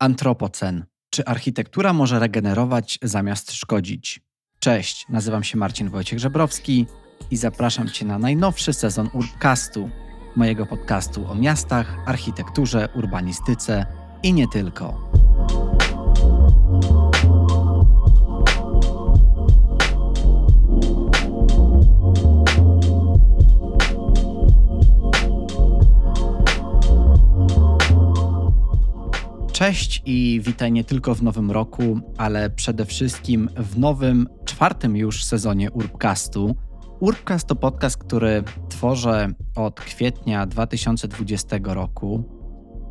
Antropocen. Czy architektura może regenerować zamiast szkodzić? Cześć, nazywam się Marcin Wojciech Żebrowski i zapraszam Cię na najnowszy sezon Urbcastu, mojego podcastu o miastach, architekturze, urbanistyce i nie tylko. Cześć i witaj nie tylko w nowym roku, ale przede wszystkim w nowym, czwartym już sezonie Urbcastu. Urbcast to podcast, który tworzę od kwietnia 2020 roku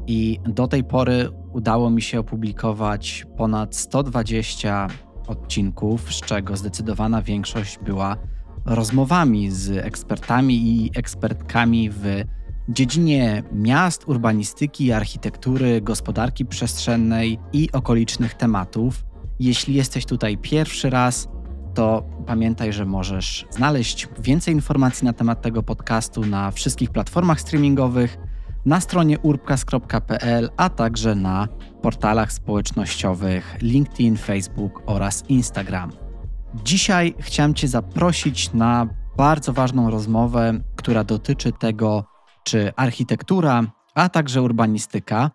i do tej pory udało mi się opublikować ponad 120 odcinków, z czego zdecydowana większość była rozmowami z ekspertami i ekspertkami w dziedzinie miast, urbanistyki, architektury, gospodarki przestrzennej i okolicznych tematów. Jeśli jesteś tutaj pierwszy raz, to pamiętaj, że możesz znaleźć więcej informacji na temat tego podcastu na wszystkich platformach streamingowych, na stronie urbcast.pl, a także na portalach społecznościowych LinkedIn, Facebook oraz Instagram. Dzisiaj chciałem Cię zaprosić na bardzo ważną rozmowę, która dotyczy tego, czy architektura, a także urbanistyka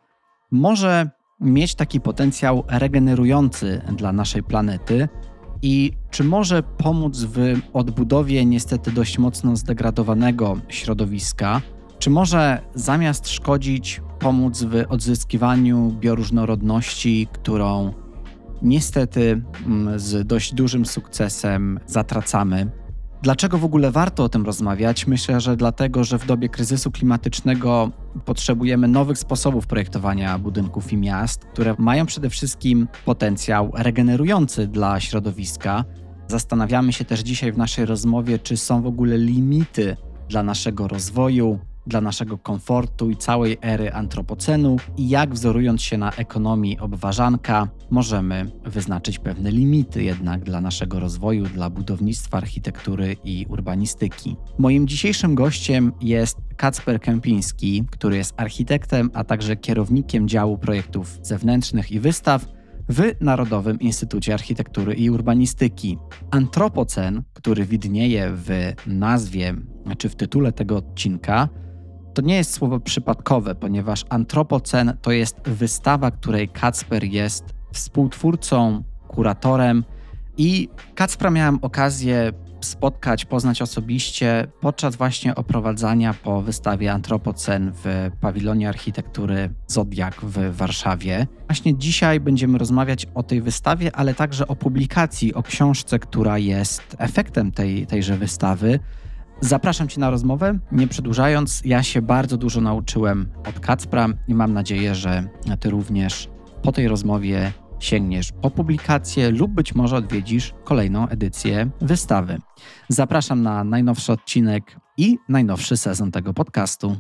może mieć taki potencjał regenerujący dla naszej planety i czy może pomóc w odbudowie niestety dość mocno zdegradowanego środowiska, czy może zamiast szkodzić, pomóc w odzyskiwaniu bioróżnorodności, którą niestety mm, z dość dużym sukcesem zatracamy Dlaczego w ogóle warto o tym rozmawiać? Myślę, że dlatego, że w dobie kryzysu klimatycznego potrzebujemy nowych sposobów projektowania budynków i miast, które mają przede wszystkim potencjał regenerujący dla środowiska. Zastanawiamy się też dzisiaj w naszej rozmowie, czy są w ogóle limity dla naszego rozwoju, dla naszego komfortu i całej ery antropocenu i jak wzorując się na ekonomii obważanka możemy wyznaczyć pewne limity jednak dla naszego rozwoju, dla budownictwa, architektury i urbanistyki. Moim dzisiejszym gościem jest Kacper Kępiński, który jest architektem, a także kierownikiem działu projektów zewnętrznych i wystaw w Narodowym Instytucie Architektury i Urbanistyki. Antropocen, który widnieje w nazwie czy w tytule tego odcinka, to nie jest słowo przypadkowe, ponieważ Antropocen to jest wystawa, której Kacper jest współtwórcą, kuratorem i Kacpra miałem okazję spotkać, poznać osobiście podczas właśnie oprowadzania po wystawie Antropocen w pawilonie architektury Zodiak w Warszawie. Właśnie dzisiaj będziemy rozmawiać o tej wystawie, ale także o publikacji, o książce, która jest efektem tej, tejże wystawy. Zapraszam Cię na rozmowę. Nie przedłużając, ja się bardzo dużo nauczyłem od Kacpra i mam nadzieję, że Ty również po tej rozmowie sięgniesz po publikację lub być może odwiedzisz kolejną edycję wystawy. Zapraszam na najnowszy odcinek i najnowszy sezon tego podcastu.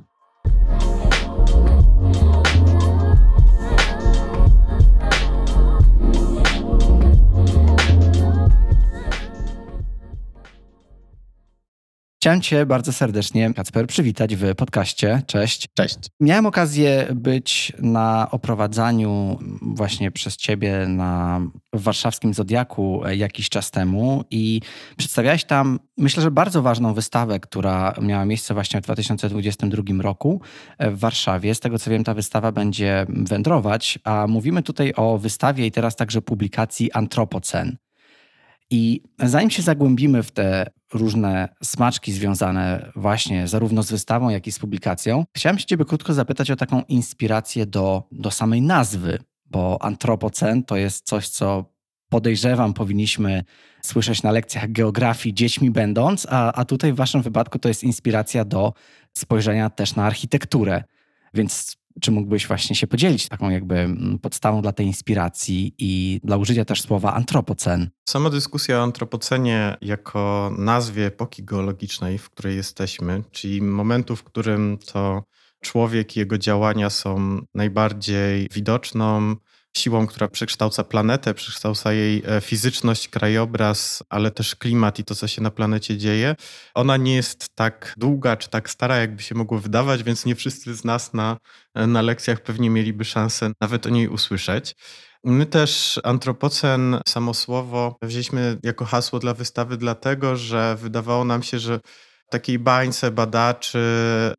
Chciałem Cię bardzo serdecznie, Kacper, przywitać w podcaście. Cześć. Cześć. Miałem okazję być na oprowadzaniu właśnie przez Ciebie na warszawskim Zodiaku jakiś czas temu i przedstawiałeś tam, myślę, że bardzo ważną wystawę, która miała miejsce właśnie w 2022 roku w Warszawie. Z tego co wiem, ta wystawa będzie wędrować, a mówimy tutaj o wystawie i teraz także publikacji Antropocen. I zanim się zagłębimy w te różne smaczki związane właśnie zarówno z wystawą, jak i z publikacją, chciałem się Ciebie krótko zapytać o taką inspirację do, do samej nazwy, bo antropocen to jest coś, co podejrzewam powinniśmy słyszeć na lekcjach geografii dziećmi będąc, a, a tutaj w Waszym wypadku to jest inspiracja do spojrzenia też na architekturę. Więc czy mógłbyś właśnie się podzielić taką jakby mm, podstawą dla tej inspiracji i dla użycia też słowa antropocen? Sama dyskusja o antropocenie jako nazwie epoki geologicznej, w której jesteśmy, czyli momentu, w którym to człowiek i jego działania są najbardziej widoczną, siłą, która przekształca planetę, przekształca jej e, fizyczność, krajobraz, ale też klimat i to, co się na planecie dzieje. Ona nie jest tak długa czy tak stara, jakby się mogło wydawać, więc nie wszyscy z nas na, na lekcjach pewnie mieliby szansę nawet o niej usłyszeć. My też antropocen, samo słowo, wzięliśmy jako hasło dla wystawy, dlatego że wydawało nam się, że takiej bańce badaczy,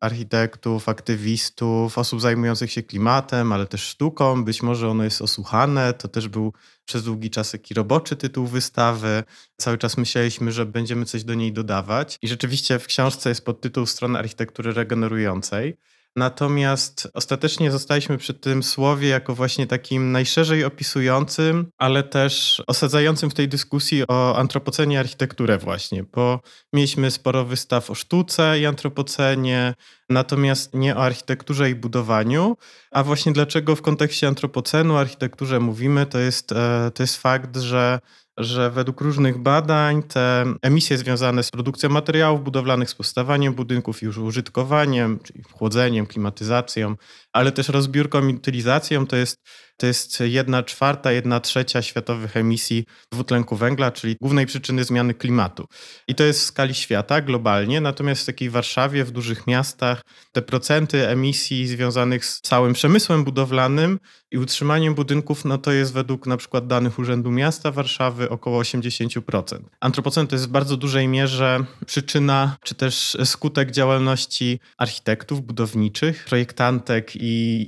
architektów, aktywistów, osób zajmujących się klimatem, ale też sztuką. Być może ono jest osłuchane. To też był przez długi czas taki roboczy tytuł wystawy. Cały czas myśleliśmy, że będziemy coś do niej dodawać. I rzeczywiście w książce jest podtytuł Strony architektury regenerującej. Natomiast ostatecznie zostaliśmy przy tym słowie jako właśnie takim najszerzej opisującym, ale też osadzającym w tej dyskusji o antropocenie architekturę właśnie, bo mieliśmy sporo wystaw o sztuce i antropocenie, natomiast nie o architekturze i budowaniu. A właśnie dlaczego w kontekście antropocenu, architekturze mówimy, to jest, e, to jest fakt, że że według różnych badań te emisje związane z produkcją materiałów budowlanych, z powstawaniem budynków i już użytkowaniem, czyli chłodzeniem, klimatyzacją, ale też rozbiórką i utylizacją, to jest to jest jedna czwarta, jedna trzecia światowych emisji dwutlenku węgla, czyli głównej przyczyny zmiany klimatu. I to jest w skali świata, globalnie, natomiast w takiej Warszawie, w dużych miastach, te procenty emisji związanych z całym przemysłem budowlanym i utrzymaniem budynków, no to jest według na przykład danych Urzędu Miasta Warszawy około 80%. Antropocen to jest w bardzo dużej mierze przyczyna, czy też skutek działalności architektów budowniczych, projektantek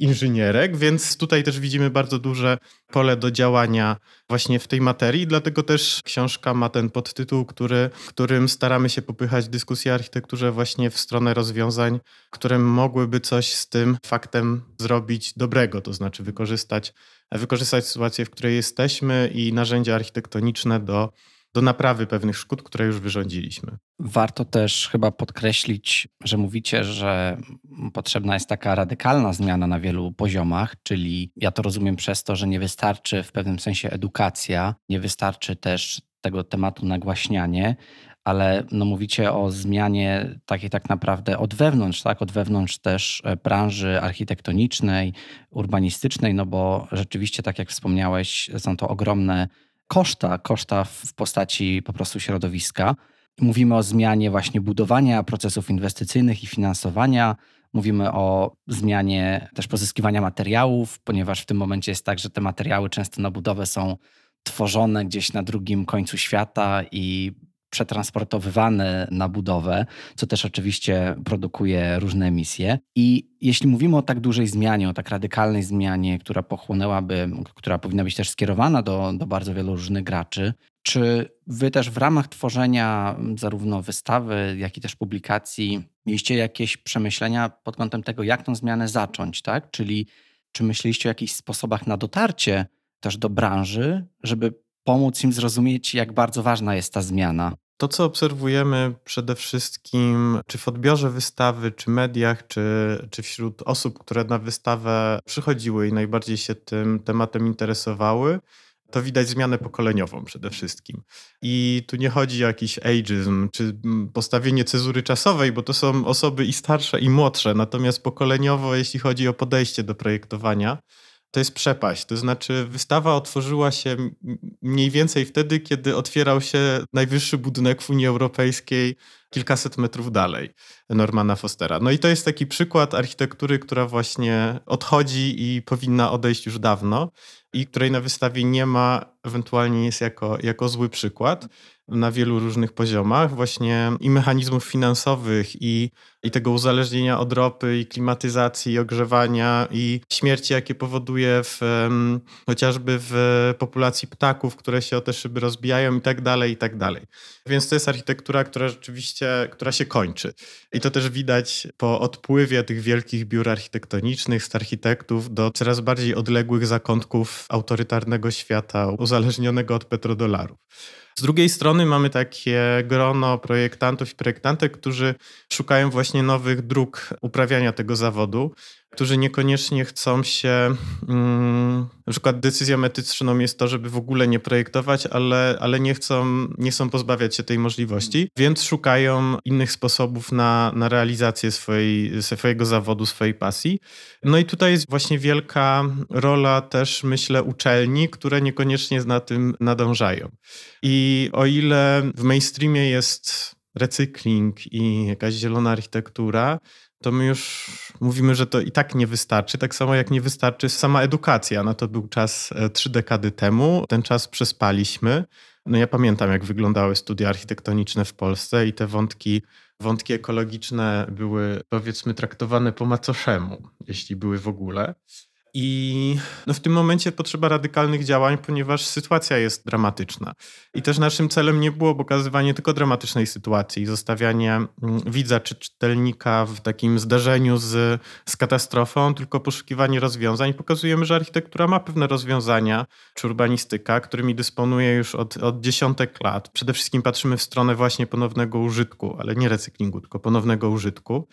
inżynierek, więc tutaj też widzimy bardzo duże pole do działania właśnie w tej materii, dlatego też książka ma ten podtytuł, który, którym staramy się popychać dyskusję o architekturze właśnie w stronę rozwiązań, które mogłyby coś z tym faktem zrobić dobrego, to znaczy wykorzystać, wykorzystać sytuację, w której jesteśmy i narzędzia architektoniczne do do naprawy pewnych szkód, które już wyrządziliśmy. Warto też chyba podkreślić, że mówicie, że potrzebna jest taka radykalna zmiana na wielu poziomach, czyli ja to rozumiem przez to, że nie wystarczy w pewnym sensie edukacja, nie wystarczy też tego tematu nagłaśnianie, ale no mówicie o zmianie takiej tak naprawdę od wewnątrz, tak? Od wewnątrz też e, branży architektonicznej, urbanistycznej, no bo rzeczywiście, tak jak wspomniałeś, są to ogromne koszta, koszta w postaci po prostu środowiska. Mówimy o zmianie właśnie budowania procesów inwestycyjnych i finansowania. Mówimy o zmianie też pozyskiwania materiałów, ponieważ w tym momencie jest tak, że te materiały często na budowę są tworzone gdzieś na drugim końcu świata i przetransportowywane na budowę, co też oczywiście produkuje różne emisje. I jeśli mówimy o tak dużej zmianie, o tak radykalnej zmianie, która pochłonęłaby, która powinna być też skierowana do, do bardzo wielu różnych graczy, czy wy też w ramach tworzenia zarówno wystawy, jak i też publikacji mieliście jakieś przemyślenia pod kątem tego, jak tą zmianę zacząć, tak? Czyli czy myśleliście o jakichś sposobach na dotarcie też do branży, żeby pomóc im zrozumieć, jak bardzo ważna jest ta zmiana. To, co obserwujemy przede wszystkim, czy w odbiorze wystawy, czy mediach, czy, czy wśród osób, które na wystawę przychodziły i najbardziej się tym tematem interesowały, to widać zmianę pokoleniową przede wszystkim. I tu nie chodzi o jakiś ageism, czy postawienie cezury czasowej, bo to są osoby i starsze, i młodsze. Natomiast pokoleniowo, jeśli chodzi o podejście do projektowania, to jest przepaść. To znaczy, wystawa otworzyła się mniej więcej wtedy, kiedy otwierał się najwyższy budynek w Unii Europejskiej kilkaset metrów dalej, Normana Fostera. No i to jest taki przykład architektury, która właśnie odchodzi i powinna odejść już dawno i której na wystawie nie ma, ewentualnie jest jako, jako zły przykład na wielu różnych poziomach, właśnie i mechanizmów finansowych, i, i tego uzależnienia od ropy, i klimatyzacji, i ogrzewania, i śmierci, jakie powoduje w, um, chociażby w populacji ptaków, które się o te szyby rozbijają, i tak dalej, i tak dalej. Więc to jest architektura, która rzeczywiście, która się kończy. I to też widać po odpływie tych wielkich biur architektonicznych z architektów do coraz bardziej odległych zakątków autorytarnego świata, uzależnionego od petrodolarów. Z drugiej strony mamy takie grono projektantów i projektantek, którzy szukają właśnie nowych dróg uprawiania tego zawodu, którzy niekoniecznie chcą się mm, na przykład decyzją etyczną jest to, żeby w ogóle nie projektować, ale, ale nie, chcą, nie chcą pozbawiać się tej możliwości, więc szukają innych sposobów na, na realizację swojej, swojego zawodu, swojej pasji. No i tutaj jest właśnie wielka rola też, myślę, uczelni, które niekoniecznie na tym nadążają. I o ile w mainstreamie jest recykling i jakaś zielona architektura, to my już mówimy, że to i tak nie wystarczy. Tak samo jak nie wystarczy sama edukacja. No to był czas e, trzy dekady temu. Ten czas przespaliśmy. No ja pamiętam, jak wyglądały studia architektoniczne w Polsce i te wątki, wątki ekologiczne były powiedzmy traktowane po macoszemu, jeśli były w ogóle. I no w tym momencie potrzeba radykalnych działań, ponieważ sytuacja jest dramatyczna. I też naszym celem nie było pokazywanie tylko dramatycznej sytuacji, zostawianie mm, widza czy czytelnika w takim zdarzeniu z, z katastrofą, tylko poszukiwanie rozwiązań. Pokazujemy, że architektura ma pewne rozwiązania, czy urbanistyka, którymi dysponuje już od, od dziesiątek lat. Przede wszystkim patrzymy w stronę właśnie ponownego użytku, ale nie recyklingu, tylko ponownego użytku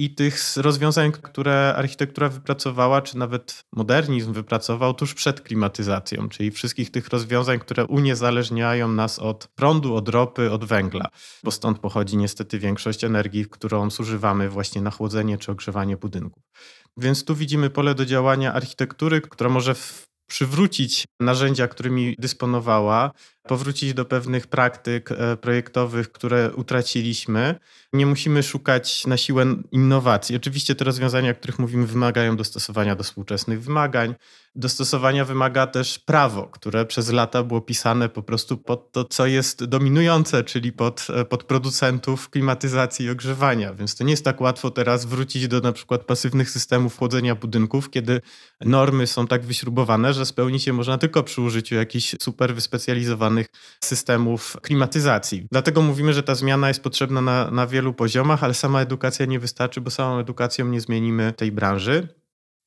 i tych rozwiązań, które architektura wypracowała, czy nawet modernizm wypracował tuż przed klimatyzacją, czyli wszystkich tych rozwiązań, które uniezależniają nas od prądu, od ropy, od węgla, bo stąd pochodzi niestety większość energii, którą zużywamy właśnie na chłodzenie czy ogrzewanie budynków. Więc tu widzimy pole do działania architektury, która może przywrócić narzędzia, którymi dysponowała, powrócić do pewnych praktyk e, projektowych, które utraciliśmy. Nie musimy szukać na siłę innowacji. Oczywiście te rozwiązania, o których mówimy, wymagają dostosowania do współczesnych wymagań. Dostosowania wymaga też prawo, które przez lata było pisane po prostu pod to, co jest dominujące, czyli pod, e, pod producentów klimatyzacji i ogrzewania. Więc to nie jest tak łatwo teraz wrócić do na przykład pasywnych systemów chłodzenia budynków, kiedy normy są tak wyśrubowane, że spełnić je można tylko przy użyciu jakichś super wyspecjalizowanych systemów klimatyzacji. Dlatego mówimy, że ta zmiana jest potrzebna na, na wielu poziomach, ale sama edukacja nie wystarczy, bo samą edukacją nie zmienimy tej branży.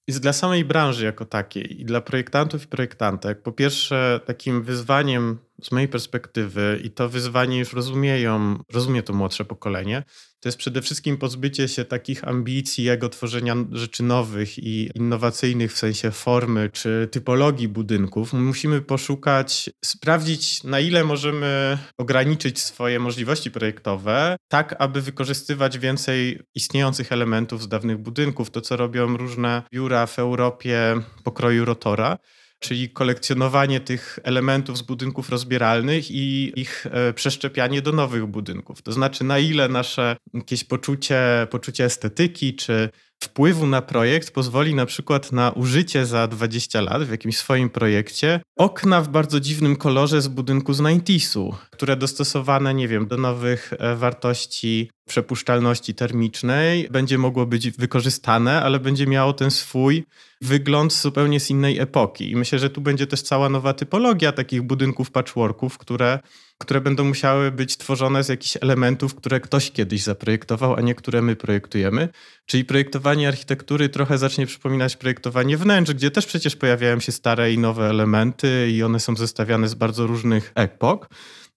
Jest dla samej branży jako takiej i dla projektantów i projektantek, po pierwsze, takim wyzwaniem z mojej perspektywy, i to wyzwanie już rozumieją, rozumie to młodsze pokolenie, to jest przede wszystkim pozbycie się takich ambicji, jego tworzenia rzeczy nowych i innowacyjnych w sensie formy czy typologii budynków. Musimy poszukać, sprawdzić, na ile możemy ograniczyć swoje możliwości projektowe, tak aby wykorzystywać więcej istniejących elementów z dawnych budynków. To, co robią różne biura w Europie pokroju rotora czyli kolekcjonowanie tych elementów z budynków rozbieralnych i ich e, przeszczepianie do nowych budynków. To znaczy, na ile nasze jakieś poczucie, poczucie estetyki czy wpływu na projekt pozwoli na przykład na użycie za 20 lat w jakimś swoim projekcie okna w bardzo dziwnym kolorze z budynku z 90su, które dostosowane, nie wiem, do nowych e, wartości przepuszczalności termicznej będzie mogło być wykorzystane, ale będzie miało ten swój wygląd zupełnie z innej epoki. I myślę, że tu będzie też cała nowa typologia takich budynków patchworków, które które będą musiały być tworzone z jakichś elementów, które ktoś kiedyś zaprojektował, a nie które my projektujemy. Czyli projektowanie architektury trochę zacznie przypominać projektowanie wnętrz, gdzie też przecież pojawiają się stare i nowe elementy i one są zestawiane z bardzo różnych epok.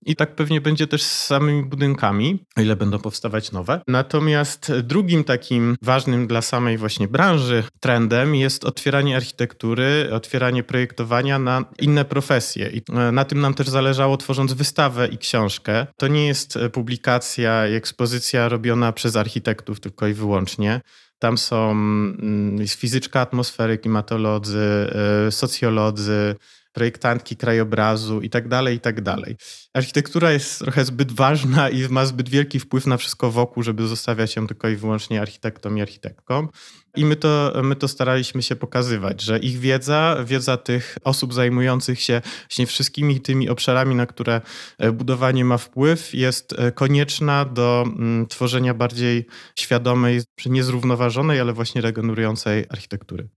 I tak pewnie będzie też z samymi budynkami, o ile będą powstawać nowe. Natomiast drugim takim ważnym dla samej właśnie branży trendem jest otwieranie architektury, otwieranie projektowania na inne profesje. I e, na tym nam też zależało tworząc wystawę i książkę. To nie jest e, publikacja i ekspozycja robiona przez architektów tylko i wyłącznie. Tam są mm, jest fizyczka atmosfery, klimatolodzy, e, socjolodzy, projektantki krajobrazu i tak dalej, i tak dalej. Architektura jest trochę zbyt ważna i ma zbyt wielki wpływ na wszystko wokół, żeby zostawiać ją tylko i wyłącznie architektom i architektkom. I my to, my to staraliśmy się pokazywać, że ich wiedza, wiedza tych osób zajmujących się właśnie wszystkimi tymi obszarami, na które e, budowanie ma wpływ, jest e, konieczna do mm, tworzenia bardziej świadomej, niezrównoważonej, ale właśnie regenerującej architektury.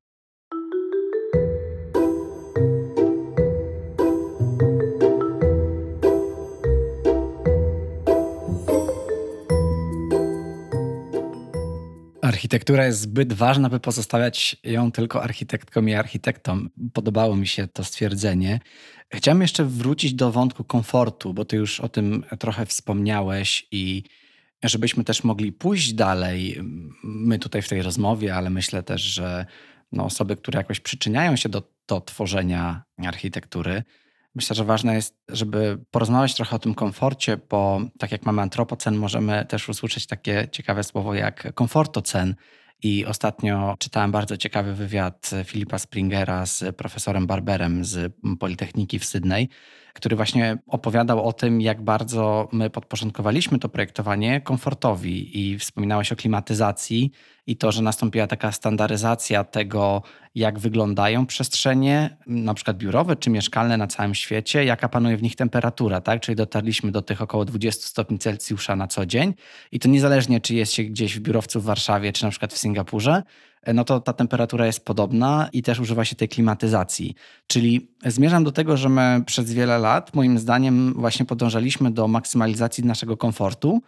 Architektura jest zbyt ważna, by pozostawiać ją tylko architektkom i architektom. Podobało mi się to stwierdzenie. Chciałem jeszcze wrócić do wątku komfortu, bo ty już o tym trochę wspomniałeś i żebyśmy też mogli pójść dalej, my tutaj w tej rozmowie, ale myślę też, że no, osoby, które jakoś przyczyniają się do, do tworzenia architektury. Myślę, że ważne jest, żeby porozmawiać trochę o tym komforcie, bo tak jak mamy antropocen, możemy też usłyszeć takie ciekawe słowo jak komfortocen. I ostatnio czytałem bardzo ciekawy wywiad Filipa Springera z profesorem Barberem z Politechniki w Sydney, który właśnie opowiadał o tym, jak bardzo my podporządkowaliśmy to projektowanie komfortowi i wspominałeś o klimatyzacji i to, że nastąpiła taka standaryzacja tego, jak wyglądają przestrzenie, na przykład biurowe czy mieszkalne na całym świecie, jaka panuje w nich temperatura, tak? Czyli dotarliśmy do tych około 20 stopni Celsjusza na co dzień i to niezależnie, czy jest się gdzieś w biurowcu w Warszawie, czy na przykład w Singapurze, no to ta temperatura jest podobna i też używa się tej klimatyzacji. Czyli zmierzam do tego, że my przez wiele lat, moim zdaniem, właśnie podążaliśmy do maksymalizacji naszego komfortu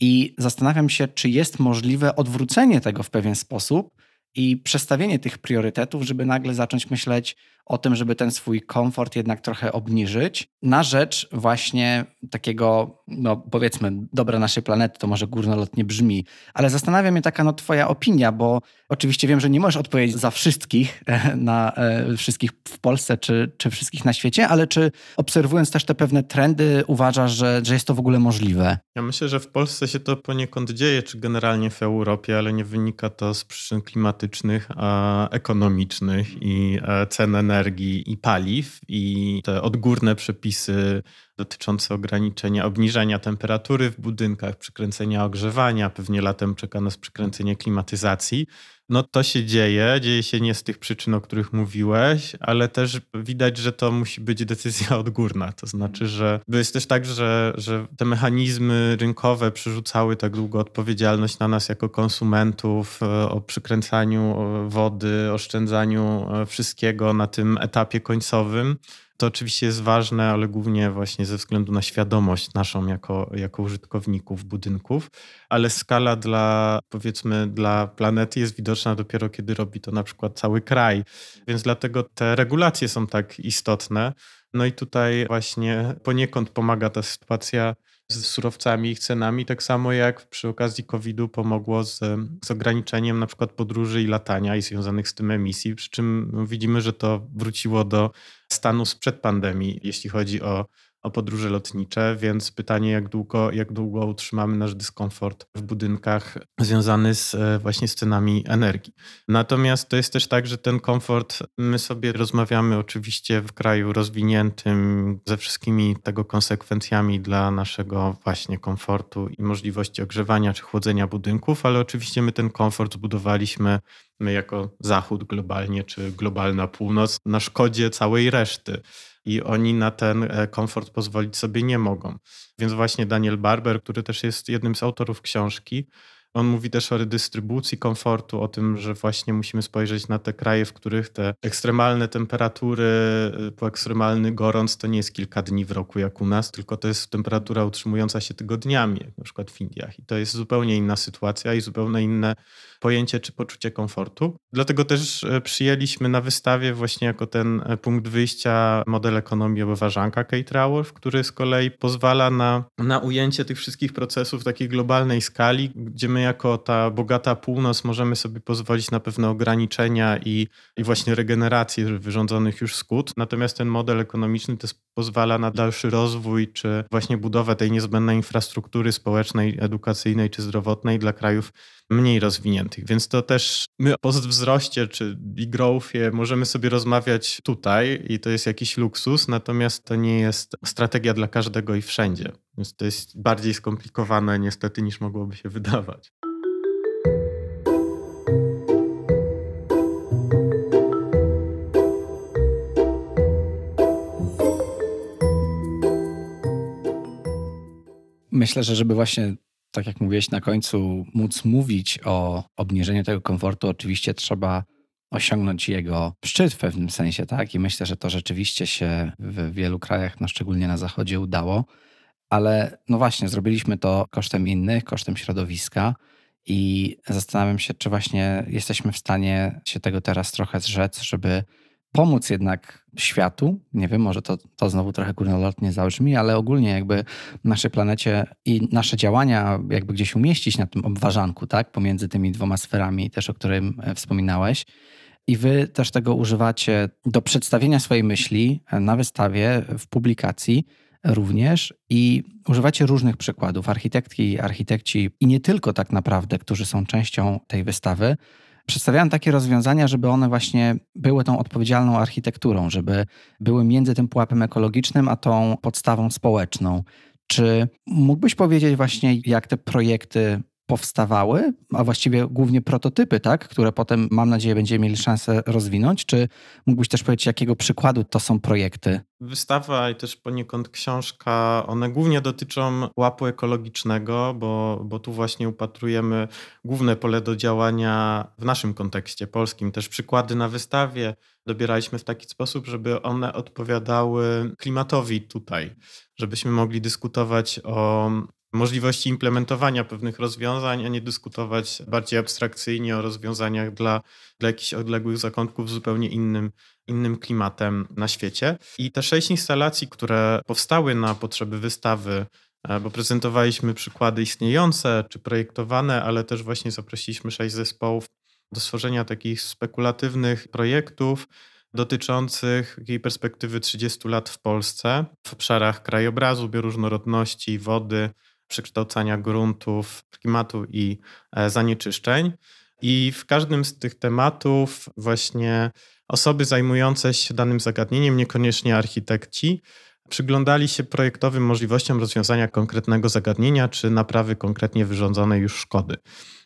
i zastanawiam się, czy jest możliwe odwrócenie tego w pewien sposób i przestawienie tych priorytetów, żeby nagle zacząć myśleć o tym, żeby ten swój komfort jednak trochę obniżyć na rzecz właśnie takiego, no powiedzmy, dobra naszej planety, to może górnolotnie brzmi, ale zastanawia mnie taka no twoja opinia, bo oczywiście wiem, że nie możesz odpowiedzieć za wszystkich, na e, wszystkich w Polsce czy, czy wszystkich na świecie, ale czy obserwując też te pewne trendy uważasz, że, że jest to w ogóle możliwe? Ja myślę, że w Polsce się to poniekąd dzieje, czy generalnie w Europie, ale nie wynika to z przyczyn klimatycznych, a ekonomicznych i e, cen energii energii i paliw i te odgórne przepisy dotyczące ograniczenia, obniżania temperatury w budynkach, przykręcenia ogrzewania, pewnie latem czeka nas przykręcenie klimatyzacji. No to się dzieje, dzieje się nie z tych przyczyn, o których mówiłeś, ale też widać, że to musi być decyzja odgórna. To znaczy, że jest też tak, że, że te mechanizmy rynkowe przerzucały tak długo odpowiedzialność na nas jako konsumentów e, o przykręcaniu wody, oszczędzaniu e, wszystkiego na tym etapie końcowym to oczywiście jest ważne, ale głównie właśnie ze względu na świadomość naszą jako, jako użytkowników budynków, ale skala dla, powiedzmy, dla planety jest widoczna dopiero kiedy robi to na przykład cały kraj, więc dlatego te regulacje są tak istotne. No i tutaj właśnie poniekąd pomaga ta sytuacja z surowcami, ich cenami, tak samo jak przy okazji COVID-u pomogło z, z ograniczeniem na przykład podróży i latania i związanych z tym emisji, przy czym widzimy, że to wróciło do stanu sprzed pandemii, jeśli chodzi o o podróże lotnicze, więc pytanie, jak długo, jak długo utrzymamy nasz dyskomfort w budynkach związany z, e, właśnie z cenami energii. Natomiast to jest też tak, że ten komfort, my sobie rozmawiamy oczywiście w kraju rozwiniętym ze wszystkimi tego konsekwencjami dla naszego właśnie komfortu i możliwości ogrzewania czy chłodzenia budynków, ale oczywiście my ten komfort zbudowaliśmy my jako Zachód globalnie, czy globalna północ na szkodzie całej reszty i oni na ten e, komfort pozwolić sobie nie mogą. Więc właśnie Daniel Barber, który też jest jednym z autorów książki, on mówi też o redystrybucji komfortu, o tym, że właśnie musimy spojrzeć na te kraje, w których te ekstremalne temperatury, y, po ekstremalny gorąc to nie jest kilka dni w roku jak u nas, tylko to jest temperatura utrzymująca się tygodniami, jak na przykład w Indiach. I to jest zupełnie inna sytuacja i zupełnie inne pojęcie czy poczucie komfortu. Dlatego też e, przyjęliśmy na wystawie właśnie jako ten e, punkt wyjścia model ekonomii obwarzanka Kate Raworth, który z kolei pozwala na, na ujęcie tych wszystkich procesów takiej globalnej skali, gdzie my jako ta bogata północ możemy sobie pozwolić na pewne ograniczenia i, i właśnie regenerację wyrządzonych już skut. Natomiast ten model ekonomiczny też pozwala na dalszy rozwój, czy właśnie budowę tej niezbędnej infrastruktury społecznej, edukacyjnej czy zdrowotnej dla krajów mniej rozwiniętych. Więc to też my o postwzroście czy growthie możemy sobie rozmawiać tutaj i to jest jakiś luksus, natomiast to nie jest strategia dla każdego i wszędzie. Więc to jest bardziej skomplikowane niestety niż mogłoby się wydawać. Myślę, że żeby właśnie, tak jak mówiłeś na końcu, móc mówić o obniżeniu tego komfortu, oczywiście trzeba osiągnąć jego szczyt w pewnym sensie, tak? I myślę, że to rzeczywiście się w wielu krajach, no szczególnie na zachodzie, udało. Ale no właśnie, zrobiliśmy to kosztem innych, kosztem środowiska. I zastanawiam się, czy właśnie jesteśmy w stanie się tego teraz trochę zrzec, żeby pomóc jednak światu. Nie wiem, może to, to znowu trochę górnolotnie zabrzmi, ale ogólnie jakby naszej planecie i nasze działania jakby gdzieś umieścić na tym obwarzanku, tak? Pomiędzy tymi dwoma sferami też, o którym e, wspominałeś. i wy też tego używacie do przedstawienia swojej myśli na wystawie, w publikacji również i używacie różnych przykładów. Architektki, architekci i nie tylko tak naprawdę, którzy są częścią tej wystawy, przedstawiałem takie rozwiązania, żeby one właśnie były tą odpowiedzialną architekturą, żeby były między tym pułapem ekologicznym a tą podstawą społeczną. Czy mógłbyś powiedzieć właśnie, jak te projekty powstawały, a właściwie głównie prototypy, tak, które potem mam nadzieję będziemy mieli szansę rozwinąć? Czy mógłbyś też powiedzieć, jakiego przykładu to są projekty? Wystawa i też poniekąd książka, one głównie dotyczą łapu ekologicznego, bo, bo tu właśnie upatrujemy główne pole do działania w naszym kontekście polskim. Też przykłady na wystawie dobieraliśmy w taki sposób, żeby one odpowiadały klimatowi tutaj, żebyśmy mogli dyskutować o możliwości implementowania pewnych rozwiązań, a nie dyskutować bardziej abstrakcyjnie o rozwiązaniach dla, dla jakichś odległych zakątków z zupełnie innym, innym klimatem na świecie. I te sześć instalacji, które powstały na potrzeby wystawy, e, bo prezentowaliśmy przykłady istniejące czy projektowane, ale też właśnie zaprosiliśmy sześć zespołów do stworzenia takich spekulatywnych projektów dotyczących jej perspektywy 30 lat w Polsce w obszarach krajobrazu, bioróżnorodności, wody, przekształcania gruntów, klimatu i e, zanieczyszczeń. I w każdym z tych tematów właśnie osoby zajmujące się danym zagadnieniem, niekoniecznie architekci, przyglądali się projektowym możliwościom rozwiązania konkretnego zagadnienia czy naprawy konkretnie wyrządzonej już szkody.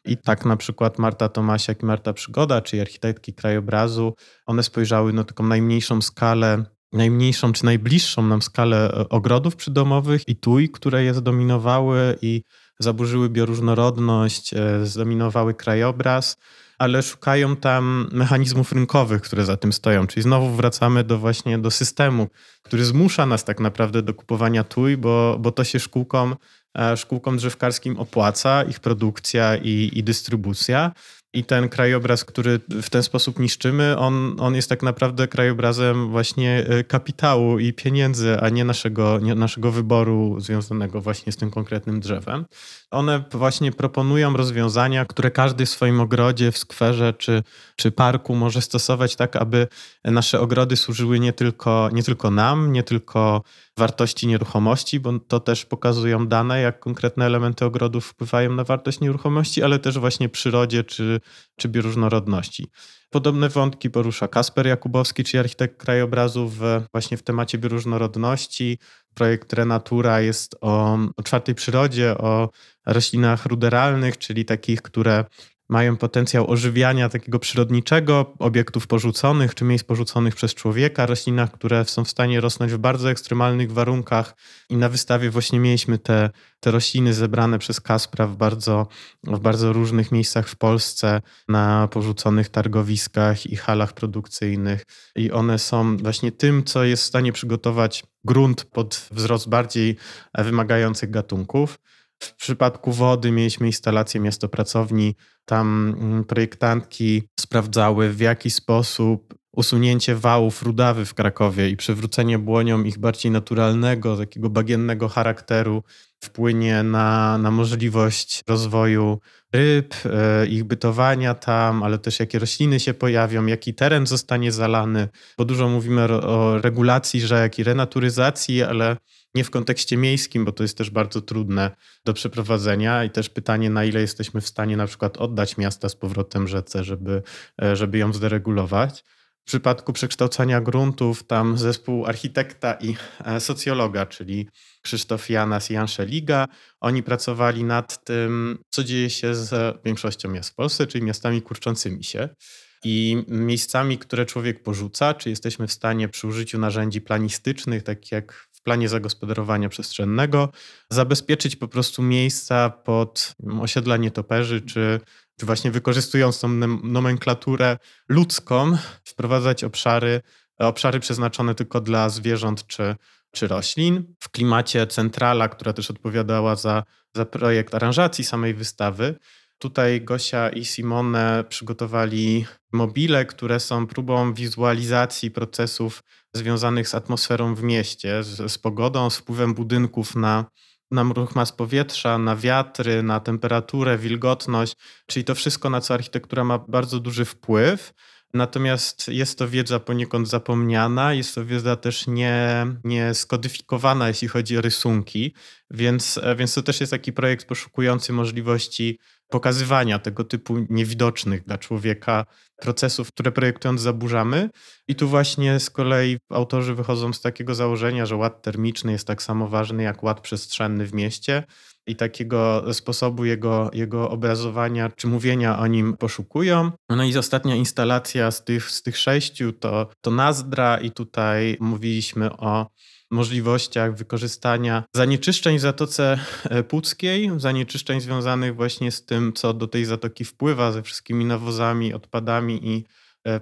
I tak na przykład Marta Tomasiak i Marta Przygoda, czyli architektki krajobrazu, one spojrzały na taką najmniejszą skalę najmniejszą czy najbliższą nam skalę e, ogrodów przydomowych i tuj, które je zdominowały i zaburzyły bioróżnorodność, e, zdominowały krajobraz, ale szukają tam mechanizmów rynkowych, które za tym stoją. Czyli znowu wracamy do właśnie do systemu, który zmusza nas tak naprawdę do kupowania tuj, bo, bo to się szkółkom, e, szkółkom drzewkarskim opłaca, ich produkcja i, i dystrybucja. I ten krajobraz, który w ten sposób niszczymy, on, on jest tak naprawdę krajobrazem właśnie e, kapitału i pieniędzy, a nie naszego, nie naszego wyboru związanego właśnie z tym konkretnym drzewem. One właśnie proponują rozwiązania, które każdy w swoim ogrodzie, w skwerze czy, czy parku może stosować tak, aby nasze ogrody służyły nie tylko, nie tylko nam, nie tylko wartości nieruchomości, bo to też pokazują dane, jak konkretne elementy ogrodów wpływają na wartość nieruchomości, ale też właśnie przyrodzie czy, czy bioróżnorodności. Podobne wątki porusza Kasper Jakubowski, czyli architekt krajobrazu w, właśnie w temacie bioróżnorodności. Projekt Renatura jest o, o czwartej przyrodzie, o roślinach ruderalnych, czyli takich, które mają potencjał ożywiania takiego przyrodniczego, obiektów porzuconych czy miejsc porzuconych przez człowieka, roślinach, które są w stanie rosnąć w bardzo ekstremalnych warunkach. I na wystawie właśnie mieliśmy te, te rośliny zebrane przez Kaspra w bardzo, w bardzo różnych miejscach w Polsce, na porzuconych targowiskach i halach produkcyjnych. I one są właśnie tym, co jest w stanie przygotować grunt pod wzrost bardziej wymagających gatunków. W przypadku wody mieliśmy instalację miastopracowni. Tam mm, projektantki sprawdzały, w jaki sposób usunięcie wałów rudawy w Krakowie i przywrócenie błoniom ich bardziej naturalnego, takiego bagiennego charakteru wpłynie na, na możliwość rozwoju ryb, e, ich bytowania tam, ale też jakie rośliny się pojawią, jaki teren zostanie zalany, bo dużo mówimy o regulacji rzek i renaturyzacji, ale nie w kontekście miejskim, bo to jest też bardzo trudne do przeprowadzenia i też pytanie, na ile jesteśmy w stanie na przykład oddać miasta z powrotem rzece, żeby, e, żeby ją zderegulować. W przypadku przekształcania gruntów, tam zespół architekta i e, socjologa, czyli Krzysztof Janas i Jan Szeliga, oni pracowali nad tym, co dzieje się z większością miast w Polsce, czyli miastami kurczącymi się. I miejscami, które człowiek porzuca, czy jesteśmy w stanie przy użyciu narzędzi planistycznych, takich jak planie zagospodarowania przestrzennego, zabezpieczyć po prostu miejsca pod osiedla nietoperzy, czy, czy właśnie wykorzystując tą nomenklaturę ludzką, wprowadzać obszary, obszary przeznaczone tylko dla zwierząt czy, czy roślin. W klimacie centrala, która też odpowiadała za, za projekt aranżacji samej wystawy, Tutaj Gosia i Simone przygotowali mobile, które są próbą wizualizacji procesów związanych z atmosferą w mieście, z, z pogodą, z wpływem budynków na, na ruch mas powietrza, na wiatry, na temperaturę, wilgotność, czyli to wszystko, na co architektura ma bardzo duży wpływ. Natomiast jest to wiedza poniekąd zapomniana, jest to wiedza też nie, nie skodyfikowana, jeśli chodzi o rysunki, więc, więc to też jest taki projekt poszukujący możliwości pokazywania tego typu niewidocznych dla człowieka procesów, które projektując zaburzamy. I tu właśnie z kolei autorzy wychodzą z takiego założenia, że ład termiczny jest tak samo ważny jak ład przestrzenny w mieście i takiego sposobu jego, jego obrazowania czy mówienia o nim poszukują. No i ostatnia instalacja z tych, z tych sześciu to, to Nazdra i tutaj mówiliśmy o możliwościach wykorzystania zanieczyszczeń w Zatoce e, Puckiej, zanieczyszczeń związanych właśnie z tym, co do tej zatoki wpływa, ze wszystkimi nawozami, odpadami i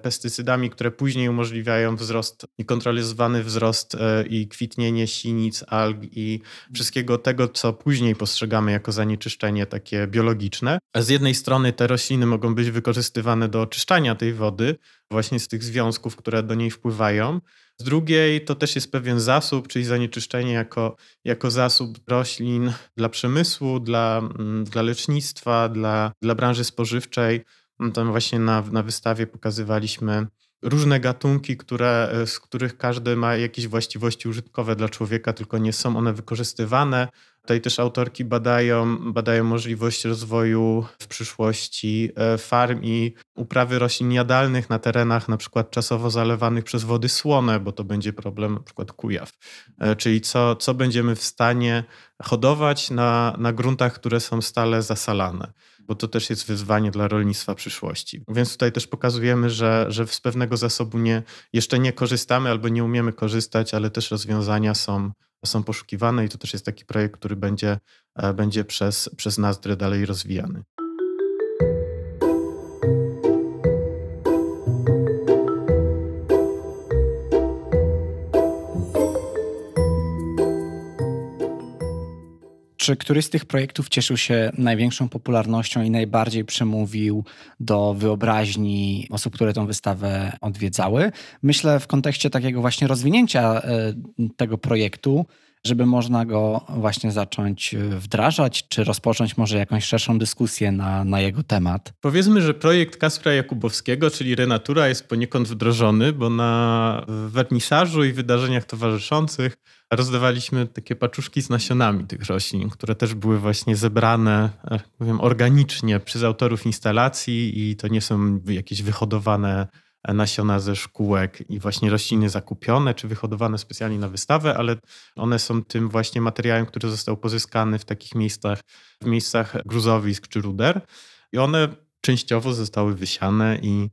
pestycydami, które później umożliwiają wzrost, niekontrolowany wzrost e, i kwitnienie sinic, alg i wszystkiego tego, co później postrzegamy jako zanieczyszczenie takie biologiczne. Z jednej strony te rośliny mogą być wykorzystywane do oczyszczania tej wody, właśnie z tych związków, które do niej wpływają, z drugiej to też jest pewien zasób, czyli zanieczyszczenie jako, jako zasób roślin dla przemysłu, dla, mm, dla lecznictwa, dla, dla branży spożywczej. No tam właśnie na, na wystawie pokazywaliśmy różne gatunki, które, z których każdy ma jakieś właściwości użytkowe dla człowieka, tylko nie są one wykorzystywane. Tutaj też autorki badają, badają możliwość rozwoju w przyszłości e, farm i uprawy roślin jadalnych na terenach na przykład czasowo zalewanych przez wody słone, bo to będzie problem na przykład kujaw. E, czyli co, co będziemy w stanie hodować na, na gruntach, które są stale zasalane bo to też jest wyzwanie dla rolnictwa przyszłości. Więc tutaj też pokazujemy, że, że z pewnego zasobu nie, jeszcze nie korzystamy albo nie umiemy korzystać, ale też rozwiązania są, są poszukiwane i to też jest taki projekt, który będzie, e, będzie przez, przez NASDRY dalej rozwijany. Czy któryś z tych projektów cieszył się największą popularnością i najbardziej przemówił do wyobraźni osób, które tę wystawę odwiedzały? Myślę w kontekście takiego właśnie rozwinięcia e, tego projektu, żeby można go właśnie zacząć e, wdrażać, czy rozpocząć może jakąś szerszą dyskusję na, na jego temat. Powiedzmy, że projekt Kaspra Jakubowskiego, czyli Renatura, jest poniekąd wdrożony, bo na wernisażu i wydarzeniach towarzyszących rozdawaliśmy takie paczuszki z nasionami tych roślin, które też były właśnie zebrane, jak powiem, organicznie przez autorów instalacji i to nie są jakieś wyhodowane nasiona ze szkółek i właśnie rośliny zakupione czy wyhodowane specjalnie na wystawę, ale one są tym właśnie materiałem, który został pozyskany w takich miejscach, w miejscach gruzowisk czy ruder. I one częściowo zostały wysiane i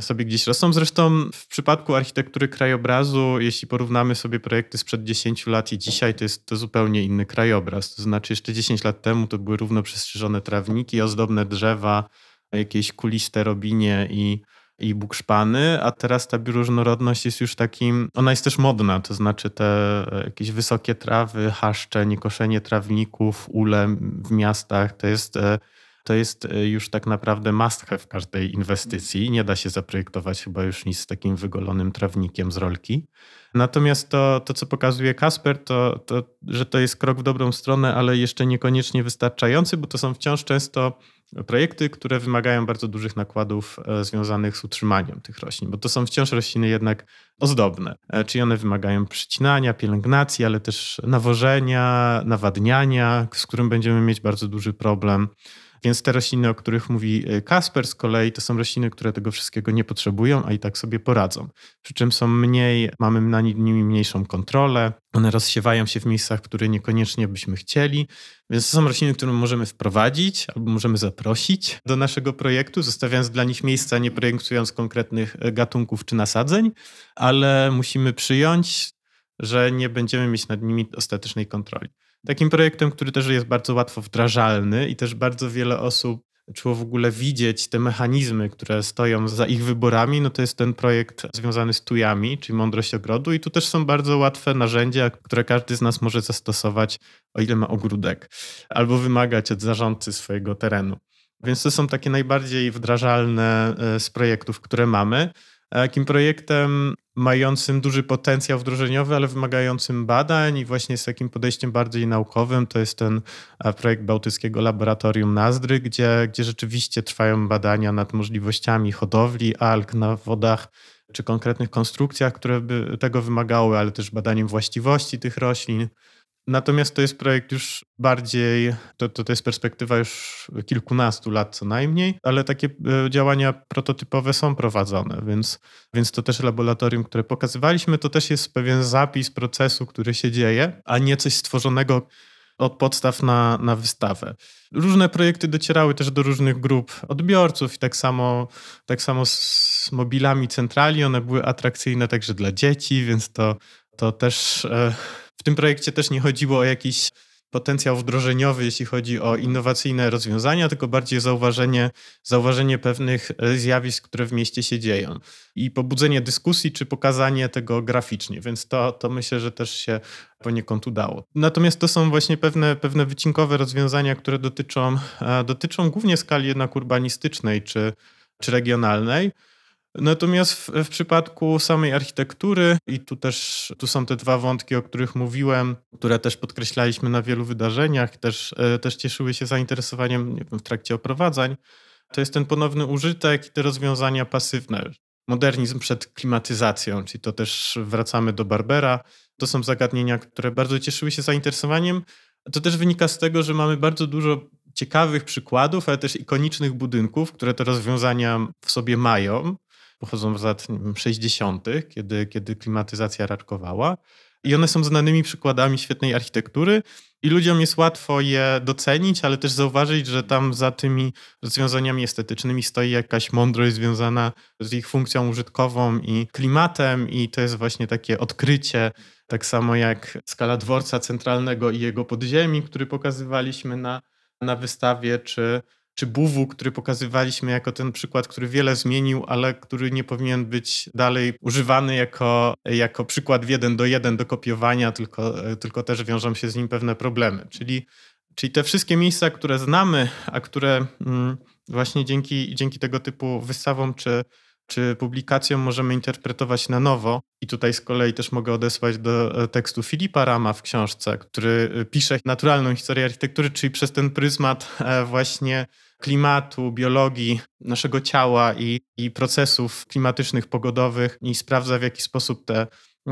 sobie gdzieś rosną. Zresztą w przypadku architektury krajobrazu, jeśli porównamy sobie projekty sprzed 10 lat i dzisiaj, to jest to zupełnie inny krajobraz. To znaczy jeszcze 10 lat temu to były równo przestrzeżone trawniki, ozdobne drzewa, jakieś kuliste robinie i i bukszpany, a teraz ta bioróżnorodność jest już takim, ona jest też modna, to znaczy te e, jakieś wysokie trawy, haszcze, niekoszenie trawników, ule w miastach, to jest e, to jest e, już tak naprawdę must have każdej inwestycji. Nie da się zaprojektować chyba już nic z takim wygolonym trawnikiem z rolki. Natomiast to, to co pokazuje Kasper, to, to, że to jest krok w dobrą stronę, ale jeszcze niekoniecznie wystarczający, bo to są wciąż często projekty, które wymagają bardzo dużych nakładów e, związanych z utrzymaniem tych roślin, bo to są wciąż rośliny jednak ozdobne, e, czyli one wymagają przycinania, pielęgnacji, ale też nawożenia, nawadniania, z którym będziemy mieć bardzo duży problem. Więc te rośliny, o których mówi e, Kasper z kolei, to są rośliny, które tego wszystkiego nie potrzebują, a i tak sobie poradzą. Przy czym są mniej, mamy na nimi mniejszą kontrolę, one rozsiewają się w miejscach, które niekoniecznie byśmy chcieli, więc to są rośliny, które możemy wprowadzić albo możemy zaprosić do naszego projektu, zostawiając dla nich miejsca, nie projektując konkretnych e, gatunków czy nasadzeń, ale musimy przyjąć, że nie będziemy mieć nad nimi ostatecznej kontroli. Takim projektem, który też jest bardzo łatwo wdrażalny i też bardzo wiele osób zaczęło w ogóle widzieć te mechanizmy, które stoją za ich wyborami, no to jest ten projekt związany z tujami, czyli mądrość ogrodu i tu też są bardzo łatwe narzędzia, które każdy z nas może zastosować, o ile ma ogródek, albo wymagać od zarządcy swojego terenu. Więc to są takie najbardziej wdrażalne e, z projektów, które mamy. Takim projektem mającym duży potencjał wdrożeniowy, ale wymagającym badań i właśnie z takim podejściem bardziej naukowym. To jest ten projekt Bałtyckiego Laboratorium Nazdry, gdzie, gdzie rzeczywiście trwają badania nad możliwościami hodowli alg na wodach czy konkretnych konstrukcjach, które by tego wymagały, ale też badaniem właściwości tych roślin. Natomiast to jest projekt już bardziej, to, to, to jest perspektywa już kilkunastu lat co najmniej, ale takie e, działania prototypowe są prowadzone, więc, więc to też laboratorium, które pokazywaliśmy, to też jest pewien zapis procesu, który się dzieje, a nie coś stworzonego od podstaw na, na wystawę. Różne projekty docierały też do różnych grup odbiorców i tak samo, tak samo z mobilami centrali, one były atrakcyjne także dla dzieci, więc to, to też e, w tym projekcie też nie chodziło o jakiś potencjał wdrożeniowy, jeśli chodzi o innowacyjne rozwiązania, tylko bardziej zauważenie, zauważenie pewnych e, zjawisk, które w mieście się dzieją i pobudzenie dyskusji, czy pokazanie tego graficznie, więc to, to myślę, że też się poniekąd udało. Natomiast to są właśnie pewne, pewne wycinkowe rozwiązania, które dotyczą, e, dotyczą głównie skali jednak urbanistycznej czy, czy regionalnej. Natomiast w, w, przypadku samej architektury, i tu też tu są te dwa wątki, o których mówiłem, które też podkreślaliśmy na wielu wydarzeniach, też, e, też cieszyły się zainteresowaniem wiem, w trakcie oprowadzań, to jest ten ponowny użytek i te rozwiązania pasywne. Modernizm przed klimatyzacją, czyli to też wracamy do Barbera. To są zagadnienia, które bardzo cieszyły się zainteresowaniem. To też wynika z tego, że mamy bardzo dużo ciekawych przykładów, ale też ikonicznych budynków, które te rozwiązania w sobie mają pochodzą z lat 60., kiedy, kiedy klimatyzacja raczkowała. I one są znanymi przykładami świetnej architektury, i ludziom jest łatwo je docenić, ale też zauważyć, że tam za tymi rozwiązaniami estetycznymi stoi jakaś mądrość związana z ich funkcją użytkową i klimatem, i to jest właśnie takie odkrycie, tak samo jak skala dworca centralnego i jego podziemi, który pokazywaliśmy na, na wystawie, czy czy Buwu, który pokazywaliśmy jako ten przykład, który wiele zmienił, ale który nie powinien być dalej używany jako, jako przykład w jeden do jeden do kopiowania, tylko, tylko też wiążą się z nim pewne problemy. Czyli, czyli te wszystkie miejsca, które znamy, a które mm, właśnie dzięki, dzięki tego typu wystawom czy, czy publikacjom możemy interpretować na nowo. I tutaj z kolei też mogę odesłać do e, tekstu Filipa Rama w książce, który e, pisze naturalną historię architektury, czyli przez ten pryzmat e, właśnie klimatu, biologii naszego ciała i, i procesów klimatycznych, pogodowych i sprawdza w jaki sposób ta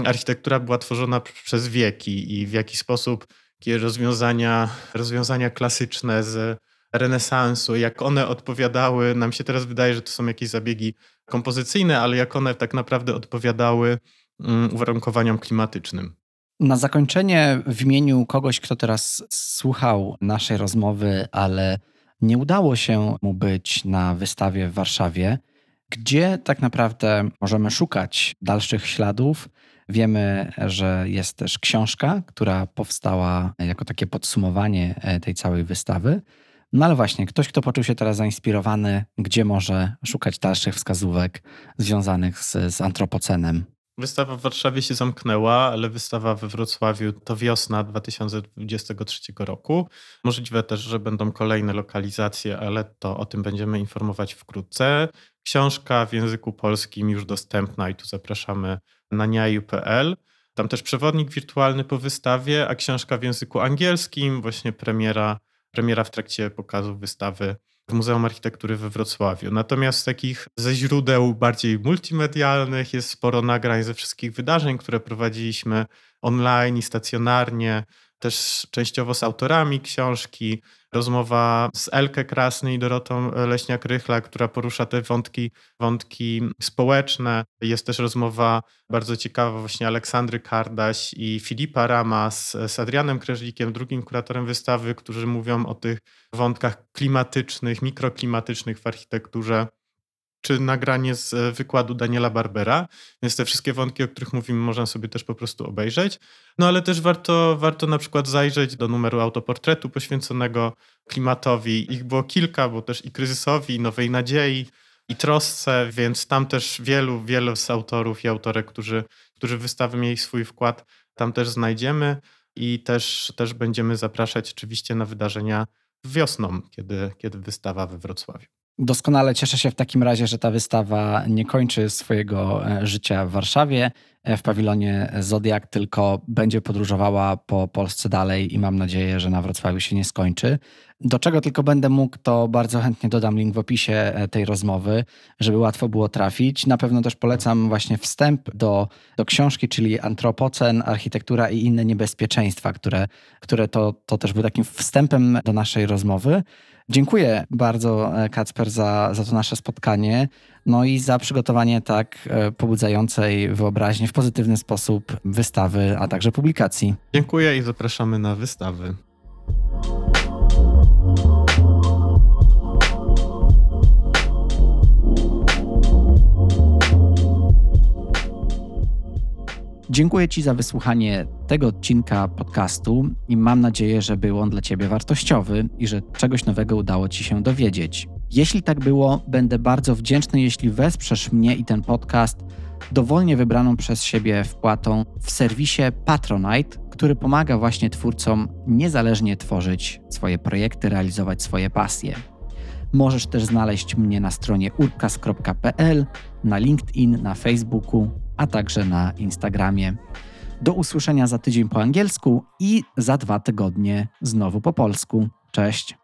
architektura była tworzona przez wieki i w jaki sposób jakie rozwiązania, rozwiązania klasyczne z renesansu, jak one odpowiadały, nam się teraz wydaje, że to są jakieś zabiegi kompozycyjne, ale jak one tak naprawdę odpowiadały mm, uwarunkowaniom klimatycznym. Na zakończenie w imieniu kogoś, kto teraz słuchał naszej rozmowy, ale nie udało się mu być na wystawie w Warszawie, gdzie tak naprawdę możemy szukać dalszych śladów. Wiemy, że jest też książka, która powstała jako takie podsumowanie e, tej całej wystawy. No ale właśnie, ktoś, kto poczuł się teraz zainspirowany, gdzie może szukać dalszych wskazówek związanych z, z antropocenem? Wystawa w Warszawie się zamknęła, ale wystawa we Wrocławiu to wiosna 2023 roku. Możliwe też, że będą kolejne lokalizacje, ale to o tym będziemy informować wkrótce. Książka w języku polskim już dostępna i tu zapraszamy na niaju.pl. Tam też przewodnik wirtualny po wystawie, a książka w języku angielskim, właśnie premiera, premiera w trakcie pokazu wystawy w Muzeum Architektury we Wrocławiu. Natomiast takich ze źródeł bardziej multimedialnych jest sporo nagrań ze wszystkich wydarzeń, które prowadziliśmy online i stacjonarnie, też częściowo z autorami książki, rozmowa z Elkę Krasny i Dorotą Leśniak-Rychla, która porusza te wątki, wątki społeczne. Jest też rozmowa bardzo ciekawa właśnie Aleksandry Kardaś i Filipa Rama z, z Adrianem Kreżlikiem, drugim kuratorem wystawy, którzy mówią o tych wątkach klimatycznych, mikroklimatycznych w architekturze czy nagranie z e, wykładu Daniela Barbera, więc te wszystkie wątki, o których mówimy, można sobie też po prostu obejrzeć. No ale też warto, warto na przykład zajrzeć do numeru autoportretu poświęconego klimatowi. Ich było kilka, bo też i kryzysowi, i nowej nadziei, i trosce, więc tam też wielu, wielu z autorów i autorek, którzy, którzy wystawy mieli swój wkład, tam też znajdziemy i też, też będziemy zapraszać oczywiście na wydarzenia wiosną, kiedy, kiedy wystawa we Wrocławiu. Doskonale cieszę się w takim razie, że ta wystawa nie kończy swojego e, życia w Warszawie, e, w pawilonie Zodiak, tylko będzie podróżowała po Polsce dalej i mam nadzieję, że na Wrocławiu się nie skończy. Do czego tylko będę mógł, to bardzo chętnie dodam link w opisie e, tej rozmowy, żeby łatwo było trafić. Na pewno też polecam właśnie wstęp do, do książki, czyli Antropocen, Architektura i inne niebezpieczeństwa, które, które to, to też był takim wstępem do naszej rozmowy. Dziękuję bardzo, e, Kacper, za, za to nasze spotkanie. No i za przygotowanie tak e, pobudzającej wyobraźnię w pozytywny sposób wystawy, a także publikacji. Dziękuję i zapraszamy na wystawy. Dziękuję Ci za wysłuchanie tego odcinka podcastu i mam nadzieję, że był on dla Ciebie wartościowy i że czegoś nowego udało Ci się dowiedzieć. Jeśli tak było, będę bardzo wdzięczny, jeśli wesprzesz mnie i ten podcast dowolnie wybraną przez siebie wpłatą w serwisie Patronite, który pomaga właśnie twórcom niezależnie tworzyć swoje projekty, realizować swoje pasje. Możesz też znaleźć mnie na stronie urkas.pl, na LinkedIn, na Facebooku, a także na Instagramie. Do usłyszenia za tydzień po angielsku i za dwa tygodnie znowu po polsku. Cześć.